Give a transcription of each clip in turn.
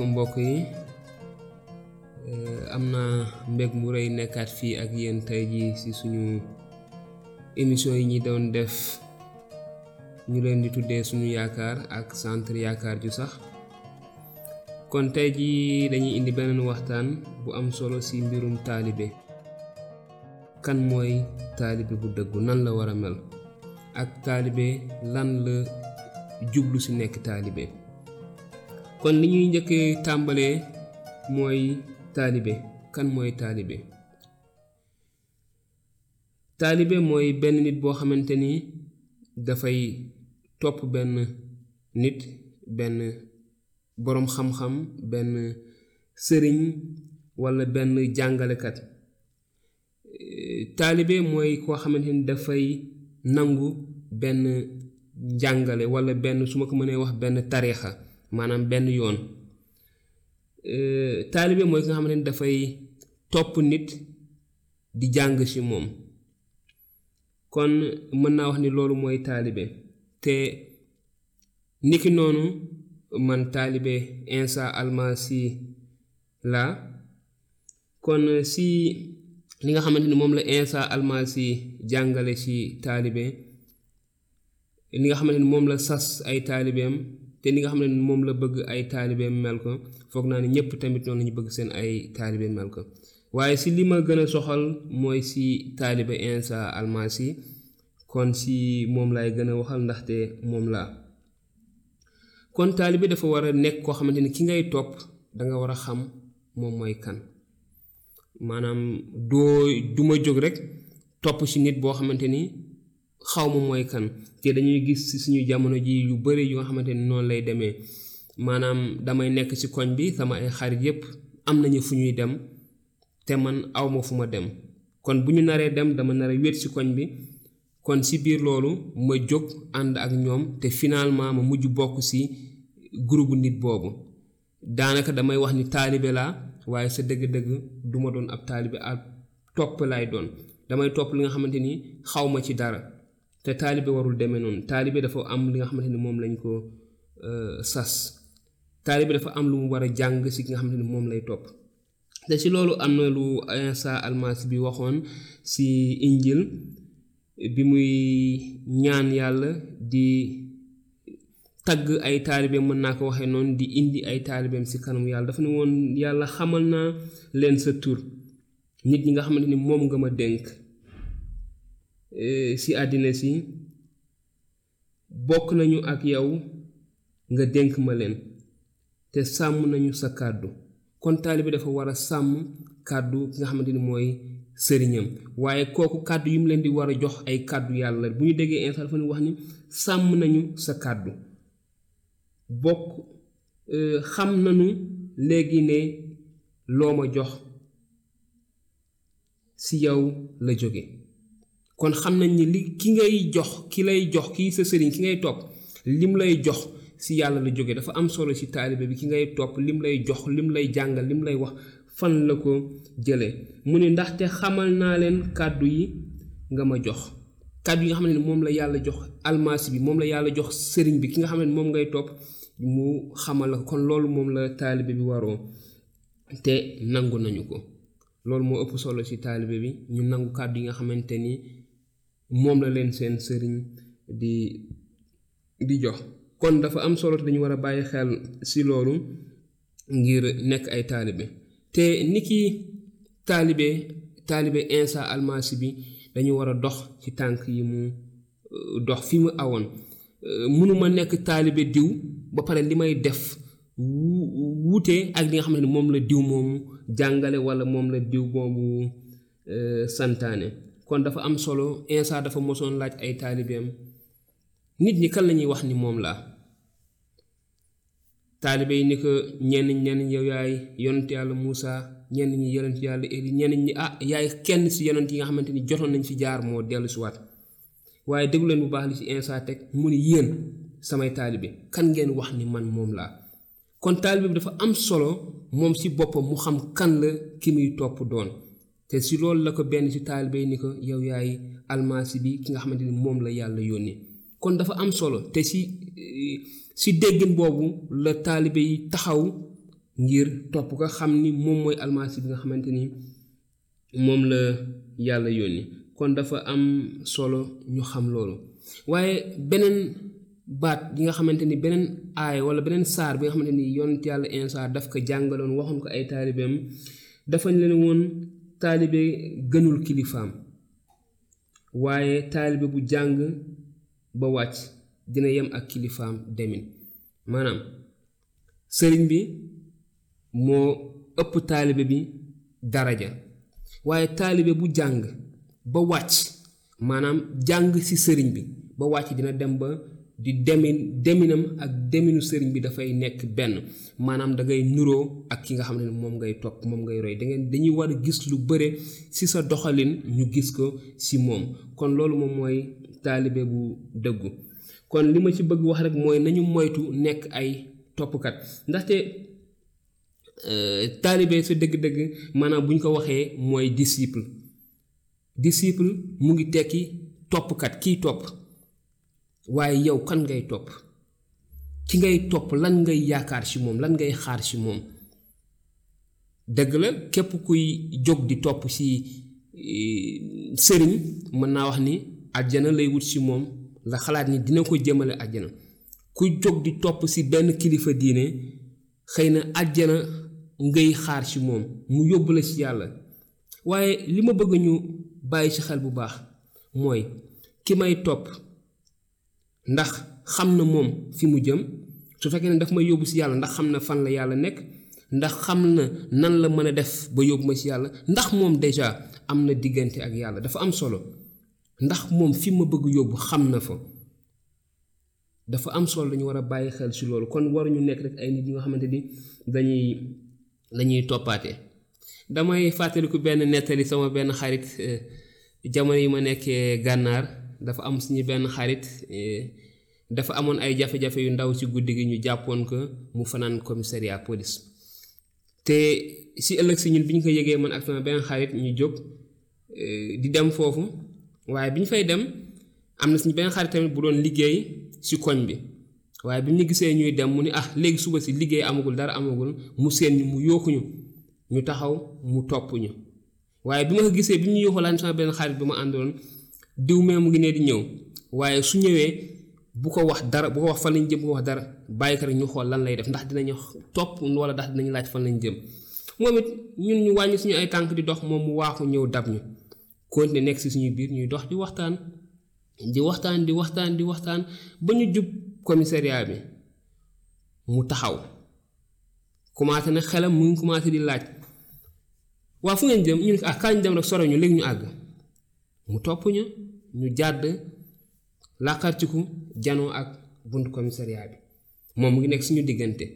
asalaamaaleykum mbokk yi. Am naa mbég mu rëy nekkaat fii ak yéen tey jii ci suñu émission yi ñi doon def. Ñu leen di tuddee suñu yaakaar ak centre yaakaar ju sax. Kon tey jii dañuy indi beneen waxtaan bu am solo ci mbirum taalibe. Kan mooy taalibe bu dëggu? Nan la war a mel? Ak taalibe lan la jublu ci nekk taalibe kon li ñuy njëkk tàmbalee mooy taalibe. Kan mooy taalibe? Taalibe mooy benn nit boo xamante ni dafay topp benn nit benn boroom xam-xam benn sëriñ walla benn jàngalekat. Taalibe mooy koo xamante ni dafay nangu benn jàngale walla benn su ma ko mënee wax benn maanaam benn yoon. Taalibe mooy ki nga xamante ni dafay topp nit di jàng ci moom. Kon mën naa wax ni loolu mooy taalibe. Te niki noonu man taalibe Insa Almasi la. Kon si li nga xamante ni moom la Insa Almasi jàngale ci taalibe li nga xamante ni moom la sas ay taalibeem te li nga xam ne moom la bëgg ay taalibeem mel ko foog naa ne ñëpp tamit noonu lañu bëgg seen ay taalibe mel ko. Waaye si li ma gën soxal mooy si taalibe Insa Almasi kon si moom laay gën a waxal ndaxte moom laa. Kon taalibe dafa war a nekk koo xamante ni ki ngay topp danga war a xam moom mooy kan. Maanaam doo duma jóg rek topp si nit boo xamante ni xaw ma mooy kan te dañuy gis ci suñu jamono ji yu bari yu nga xamante ni noonu lay demee. Maanaam damay nekk ci koñ bi sama ay xarit yépp am nañu fu ñuy dem te man awma fu ma dem. Kon bu ñu naree dem dama wét koñ bi. Kon ci biir loolu ma jóg ànd ak ñoom te finalement ma mujj bokk ci groupe nit boobu. Daanaka damay wax ni taalibe laa waaye sa dëgg-dëgg duma doon ab taalibe ab topp laay doon. Damay topp li nga xamante ni ci dara te taalibe warul demee noonu. Taalibe dafa am li nga xamante ni moom lañ ko sas. Taalibe dafa am lu mu war a jàng si ki nga xamante ni moom lay topp. Te si loolu am na lu Insa Almasi bi waxoon si injil bi muy ñaan yàlla di tagg ay taalibe mën naa ko waxee noonu di indi ay taalibeem si kanam yàlla. Dafa ne woon yàlla xamal naa leen sa tur. Nit ñi nga xamante ni moom nga ma dénk si àddina si bokk nañu ak yow nga dénk ma leen te sàmm nañu sa kàddu. Kon taalibe dafa war a sàmm kàddu ki nga xamante ni mooy sëriñam. Waaye kooku kàddu yi mu leen di war a jox ay kàddu yàlla. Bu ñu déggee Insa dafa wax ni sàmm nañu sa kàddu. Bokk xam nañu léegi ne loo ma jox si yow la jóge. Kon xam nañ ni li ki ngay jox ki lay jox kii sa sëriñ ki ngay topp lim lay jox si yàlla la jóge dafa am solo si taalibe bi ki ngay topp lim lay jox lim lay jàngal lim lay wax fan la ko jële. Mu ne ndaxte xamal naa leen kàddu yi nga ma jox. Kàddu yi nga xam ne moom la yàlla jox almasi bi moom la yàlla jox sëriñ bi ki nga xam ne moom ngay topp mu xamal la kon loolu moom la taalibe bi waroo te nangu nañu ko. Loolu moo ëpp solo ci taalibe bi ñu nangu kàddu yi nga xamante ni moom la leen di di jox. Kon dafa am solo te dañu war a bàyyi xel ci loolu ngir ay te ni ki taalibe taalibe Insa Almasi bi dañu war a dox ci tànk yi mu dox fi mu awoon. Mënuma nekk taalibe diw ba pare li def wuute ak li nga xam ne la diw moomu jàngale walla moom la diw moomu santaane kon dafa am solo Insa dafa mosoon laaj ay taalibeem nit ñi kan la ñuy wax ni moom laa? Taalibe yi ni ko ñenn ñenn yow yaay yonent yàlla Muusa ñenn ñi yonent yàlla Eli ñenn ñi ah yaay kenn si yonent yi nga xamante ni jotoon nañ fi jaar moo dellu si waat waaye déglu leen bu baax li ci Insa teg mu ni yéen samay taalibe kan ngeen wax ni man moom laa? Kon taalibe dafa am solo moom si boppam mu xam kan la ki muy doon te si loolu la ko benn si taalibe ni ko yow yaay almasi bi ki nga xamante ni moom la yàlla yónni kon dafa am solo te si si déggin boobu la taalibe yi taxaw ngir topp ko xam ni moom mooy almasi bi nga xamante ni moom la yàlla yónni kon dafa am solo ñu xam loolu. Waaye beneen baat yi nga xamante ni beneen aay wala beneen saar bi nga xamante ni yonent yàlla insa daf ko jàngaloon waxoon ko ay taalibeem dafa leen woon taalibe gënul kilifaam. Waaye taalibe bu jàng ba wàcc dina yem ak kilifaam demin. Maanaam sëriñ bi moo ëpp taalibe bi daraja. Waaye taalibe bu jàng ba wàcc maanaam jàng ci sëriñ bi ba wàcc dina dem ba di demin deminam ak deminu sëriñ bi dafay nekk benn. Maanaam da ngay nuroo ak ki nga xam ne moom ngay topp moom ngay roy. Da ngeen dañuy war a gis lu bëre ci sa doxalin ñu gis ko ci moom. Kon loolu moom mooy taalibe bu dëggu. Kon li ma ci bëgg wax rek mooy nañu moytu nekk ay toppkat. Ndaxte taalibe sa dëgg-dëgg maanaam bu ñu ko waxee mooy disciple. Disciple mu ngi tekki toppkat kiy topp waaye yow kan ngay topp? Ki ngay topp lan ngay yaakaar ci moom lan ngay xaar ci moom? Dëgg la képp kuy jóg di topp ci sëriñ mën naa wax ni àjjana lay wut ci moom la xalaat ni dina ko jëmale àjjana. Ku jóg di topp ci benn kilifa diine xëy na àjjana ngay xaar ci moom mu yóbbu la ci yàlla. Waaye li ma bëgg ñu bàyyi ci xel bu baax mooy ki may topp ndax xam na moom fi mu jëm. su fekkee ne daf may yóbbu ci yàlla ndax xam na fan la yàlla nekk. ndax xam na nan la mën a def ba yóbbu ma ci yàlla. ndax moom déjà am na diggante ak yàlla. dafa am solo. ndax moom fi ma bëgg yóbbu xam na fa. dafa am solo dañu war a bàyyi xel ci loolu. kon waruñu nekk rek ay nit ñi nga xamante ni dañuy dañuy toppaate. damay fàttaliku benn nettali sama benn xarit jamono yi ma nekkee gànnaar. Dafa am suñu benn xarit dafa amoon ay jafe-jafe yu ndaw ci guddi gi ñu jàppoon ko mu fanaan commissariat police. Te si ëllëg si ñun bi ñu ko yëgee man ak sama benn xarit ñu jóg di dem foofu. Waaye bi ñu fay dem am na suñu benn xarit tamit bu doon liggéey si koñ bi. Waaye bi ñu gisee ñuy dem mu ni ah léegi suba si liggéey amagul dara amagul mu seen mu yooxuñu ñu taxaw mu topp ñu. Waaye bi ma ko gisee bi ñu yooxu laan sama benn xarit bi ma àndoon diw mee mu ngi ne di ñëw. Waaye su ñëwee bu ko wax dara bu ko wax fan lañ jëm bu ko wax dara bàyyi ko rek ñu xool lan lay def ndax dinañu topp wala ndax dinañu laaj fan lañ jëm. Moom ñun ñu suñu ay di dox moom mu waaxu ñëw dab ñu. Continuer nekk si suñu biir ñuy dox di waxtaan. Di waxtaan di waxtaan di waxtaan ba ñu jub commissariat bi. Mu taxaw. Commencé na xelam mu ngi commencé di laaj. Waa fu ngeen jëm? Ñu ne ah kañ dem rek sore ñu léegi ñu àgg mu topp ñu ñu jàdd làqartiku janoo ak buntu commissariat bi. Moom ngi nekk suñu diggante.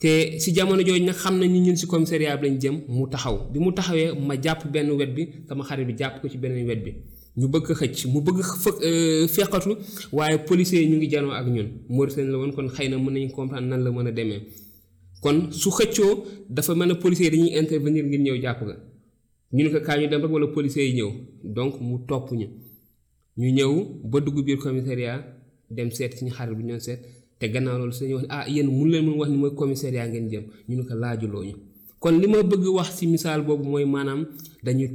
Te si jamono jooju nag xam nañ ni ñun si commissariat bi lañ jëm mu taxaw. Bi mu taxawee ma jàpp benn wet bi sama xarit bi jàpp ko ci beneen wet bi. Ñu bëgg xëcc mu bëgg fë feqatu waaye policiers yi ñu ngi janoo ak ñun. Mauritanie la woon kon xëy na mën nañu comprendre nan la mën a demee. Kon su xëccoo dafa mel ne policiers yi dañuy intervenir ngir ñëw jàpp nga ñu ne ko kaa ñu dem rek wala policiers yi ñëw. Donc mu topp ñu. Ñu ñëw ba dugg biir commissariat dem seet suñu xarit bu ñoon seet. Te gannaaw loolu suñu wax ah mun leen mun wax ni mooy commissariat ngeen jëm. Ñu ko laajuloo ñu. Kon li ma bëgg wax ci misaal boobu mooy maanaam dañuy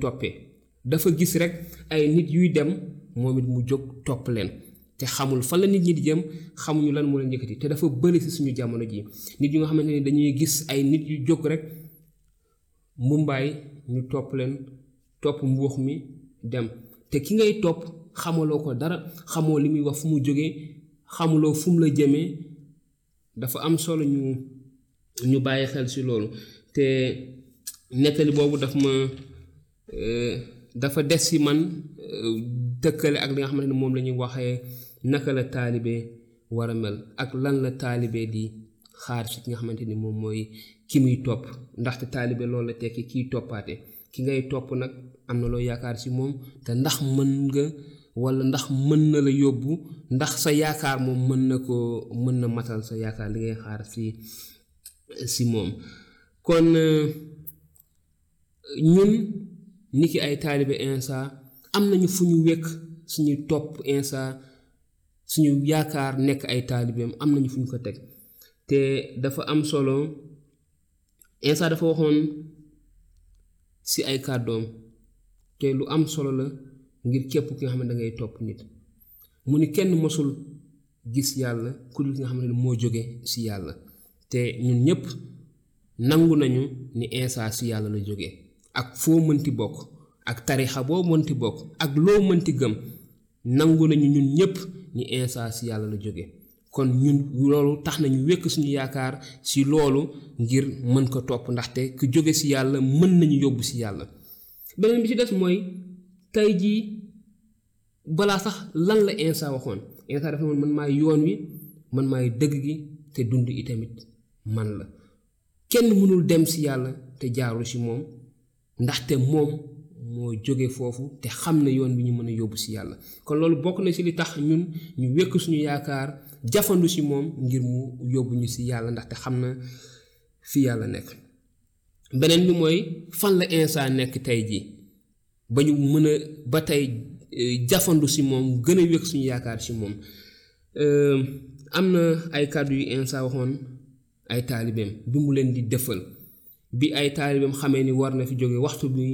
dafa gis rek ay nit yuy dem moom mu jóg topp leen. Te xamul fan la nit ñi di jëm xamuñu lan moo leen yëkkati. Te dafa bëri ci suñu jamono ji nit yu nga xamante dañuy gis ay nit yu jóg rek ñu topp leen topp mbuux mi dem. Te ki ngay topp xamaloo ko dara xamoo li muy wax fu mu jógee xamuloo fu mu la jëmee. Dafa am solo ñu ñu bàyyi xel si loolu. Te nettali boobu daf ma dafa des si man tëkkale ak li nga xamante ne moom la ñuy waxee naka la taalibe war a mel ak lan la taalibe di xaar ci ki nga xamante ni moom mooy ki muy topp. Ndaxte taalibe loolu la tekki kiy toppaate. Ki ngay topp nag am na loo yaakaar ci moom te ndax mën nga walla ndax mën na la yóbbu ndax sa yaakaar moom mën na ko mën na matal sa yaakaar li ngay xaar ci ci moom. Kon ñun niki ay taalibe insa am nañu fu ñu wekk suñuy topp insa suñu yaakaar nekk ay taalibeem am nañu fu ñu ko teg te dafa am solo. Insa dafa waxoon si ay kàddoom te lu am solo la ngir képp ki nga xam ne da ngay topp nit. Mu ni kenn mosul gis yàlla ku ki nga xam ne moo si yàlla. Te ñun ñépp nangu nañu ni Insa si yàlla la jóge. Ak foo mënti bokk ak tarixa boo mënti bokk ak loo mënti gëm nangu nañu ñun ñépp ni Insa si yàlla la kon ñun loolu tax nañu wekk suñu yaakaar si loolu ngir mën ko topp ndaxte ku jóge si yàlla mën nañu yóbbu si yàlla. Beneen bi ci des mooy tey jii balaa sax lan la Insa waxoon. Insa dafa man maay yoon wi man maay dëgg gi te dund itamit man la. Kenn mënul dem si yàlla te jaarul si moom ndaxte moom moo jóge foofu te xam na yoon bi ñu mën a yóbbu si yàlla. kon loolu bokk na si li tax ñun ñu wekk suñu yaakaar jafandu si moom ngir mu yóbbu ñu si yàlla ndaxte xam na fi yàlla nekk. Beneen bi mooy fan la Insa nekk tey jii ba ñu mën a ba tey jafandu si moom gën a wekk suñu yaakaar si moom. Am na ay kàddu yu Insa waxoon ay taalibeem bi mu leen di defal. Bi ay taalibeem xamee ni war na fi jóge waxtu bi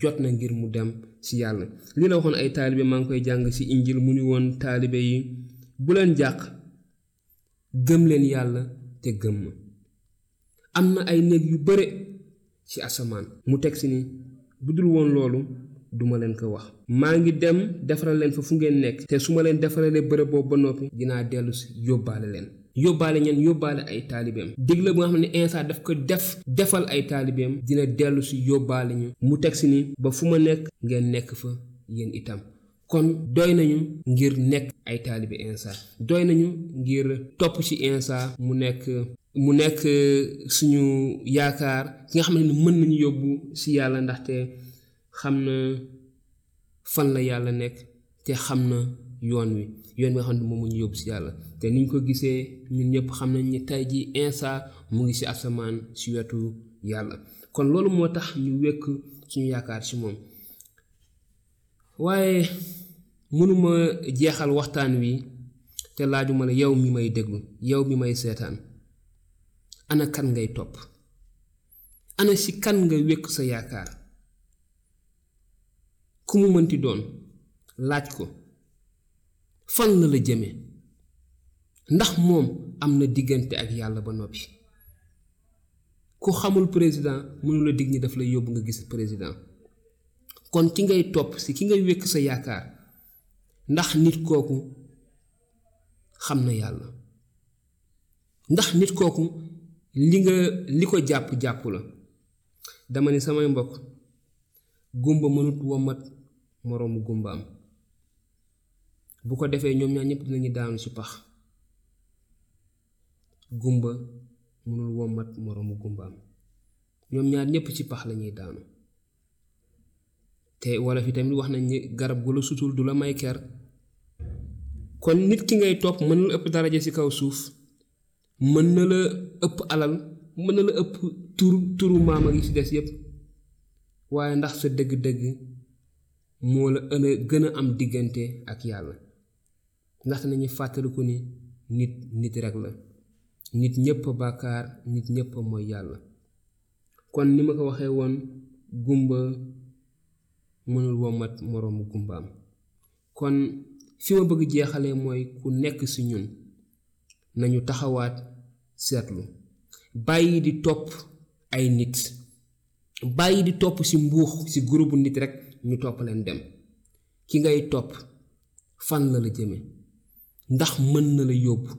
jot na ngir mu dem si yàlla. Li la waxoon ay taalibe maa ngi koy jàng injil mu ni woon taalibe yi bu leen jàq gëm leen yàlla te gëm ma. Am na ay néeg yu bare ci asamaan. Mu teg si ni bu dul woon loolu duma leen ko wax. Maa ngi dem defaral leen fa fu ngeen nekk. Te su ma leen defaralee bërëb boobu ba noppi dinaa dellu si yóbbaale leen yóbbaale ñen yóbbaale ay taalibeem. Digle bu nga xam ne Insa daf ko def defal ay taalibeem dina dellu si yóbbaale ñu. Mu teg si ni ba fu ma nekk ngeen nekk fa yéen itam. Kon doy nañu ngir nekk ay taalibe Insa. Doy nañu ngir topp ci Insa mu nekk mu nekk suñu yaakaar. Ki nga xam ne mën nañu yóbbu si yàlla ndaxte xam na fan la yàlla nekk te xam na yoon wi yoon wi xam moom mu ñu yóbbu si yàlla. Te niñ ko gisee ñun ñëpp xam nañ ni tey ji Insa mu ngi si asamaan si wetu yàlla. Kon loolu moo tax ñu wekk suñu yaakaar si moom. Waaye mënuma jeexal waxtaan wi te laajuma la yow mi may déglu yow mi may seetaan. Ana kan ngay topp? Ana si kan nga wekk sa yaakaar? Ku mu mënti doon? Laaj ko fan la la jëme. Ndax moom am na diggante ak yàlla ba noppi. Ku xamul président mënula dig ñi daf lay yóbbu nga gis président. Kon ki ngay topp si ki ngay wekk sa yaakaar ndax nit kooku xam na yàlla. Ndax nit kooku li nga li ko jàpp jàpp la. Dama ni samay mbokk gumba mënut womat moroomu gumbaam bu ko defee ñoom ñaar ñëpp dinañu daanu ci pax. Gumba mënul womat moroomu gumbaam. Ñoom ñaar ñëpp ci pax lañuy daanu. Te wala fi tamit wax nañ ni garab gu la sutul du la may ker. Kon nit ki ngay topp mën la ëpp daraja ci kaw suuf mën na la ëpp alal mën na la ëpp tur turu maama gi ci des yépp. Waaye ndax sa dëgg-dëgg moo la ën a gën a am diggante ak yàlla ndaxte nañu fàttaliku ni nit nit rek la. Nit ñépp a bàkkaar nit ñépp a mooy yàlla. Kon ni ma ko waxee woon gumba mënul womat moroomu gumbaam. Kon fi ma bëgg jeexalee mooy ku nekk ci ñun nañu taxawaat seetlu. Bàyyi di topp ay nit. Bàyyi di topp ci mbuux ci groupe nit rek ñu topp leen dem. Ki ngay topp fan la la jëme ndax mën na la yóbbu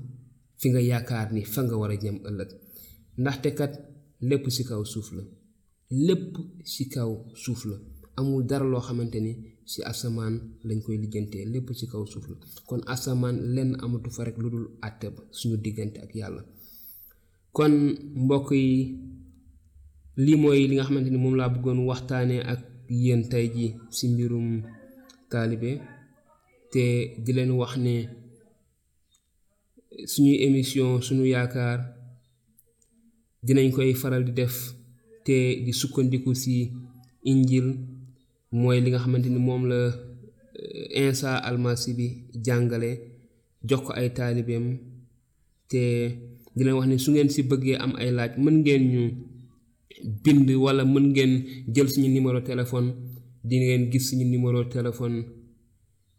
fi nga yaakaar ni fa nga war a jëm ëllëg. ndaxte kat lépp ci kaw suuf la. lépp ci kaw suuf la. amul dara loo xamante ni ci asamaan lañ koy lijjantee. lépp ci kaw suuf la. kon asamaan lenn amatu fa rek lu dul àtte ba suñu diggante ak yàlla. kon mbokk yi lii mooy li nga xamante ni moom laa bëggoon waxtaanee ak yéen tey ji ci mbirum taalibe. te di leen wax ne suñuy émission suñu yaakaar dinañ koy faral di def te di sukkandiku ci injil mooy li nga xamante ni moom la Insa almasi bi jàngale jox ko ay taalibeem te di leen wax ne su ngeen si bëggee am ay laaj mën ngeen ñu bind wala mën ngeen jël suñu numéro téléphone di ngeen gis suñu numéro téléphone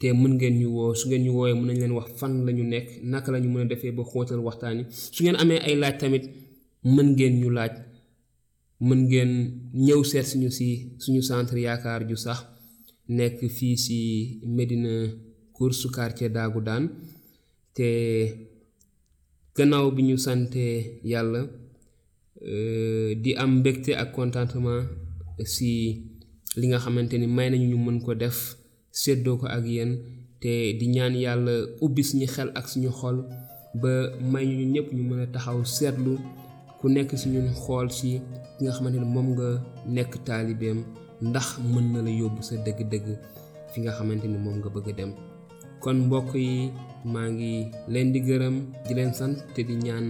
te mën ngeen ñu woo su ngeen ñu woowee mën nañ leen wax fan la ñu nekk naka la ñu mën a defee ba xóotal waxtaan yi. Su ngeen amee ay laaj tamit mën ngeen ñu laaj mën ngeen ñëw seet suñu si suñu centre yaakaar ju sax nekk fii si Medina course quartier daagu daan te gannaaw bi ñu sante yàlla di am mbégte ak contentement si li nga xamante ni may nañu ñu mën ko def séddoo ko ak yéen te di ñaan yàlla ubbi suñu xel ak suñu xol ba may ñu ñëpp ñu mën a taxaw seetlu ku nekk si ñun xool si ki nga xamante ni moom nga nekk taalibeem ndax mën na la yóbbu sa dëgg-dëgg fi nga xamante nga bëgg dem. Kon mbokk yi maa ngi leen di gërëm di leen sant te di ñaan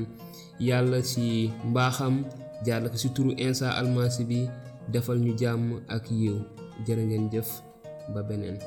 yàlla si mbaaxam jaarale ko si turu Insa Almasi bi defal ñu jàmm ak yiw. Jërë ngeen jëf ba beneen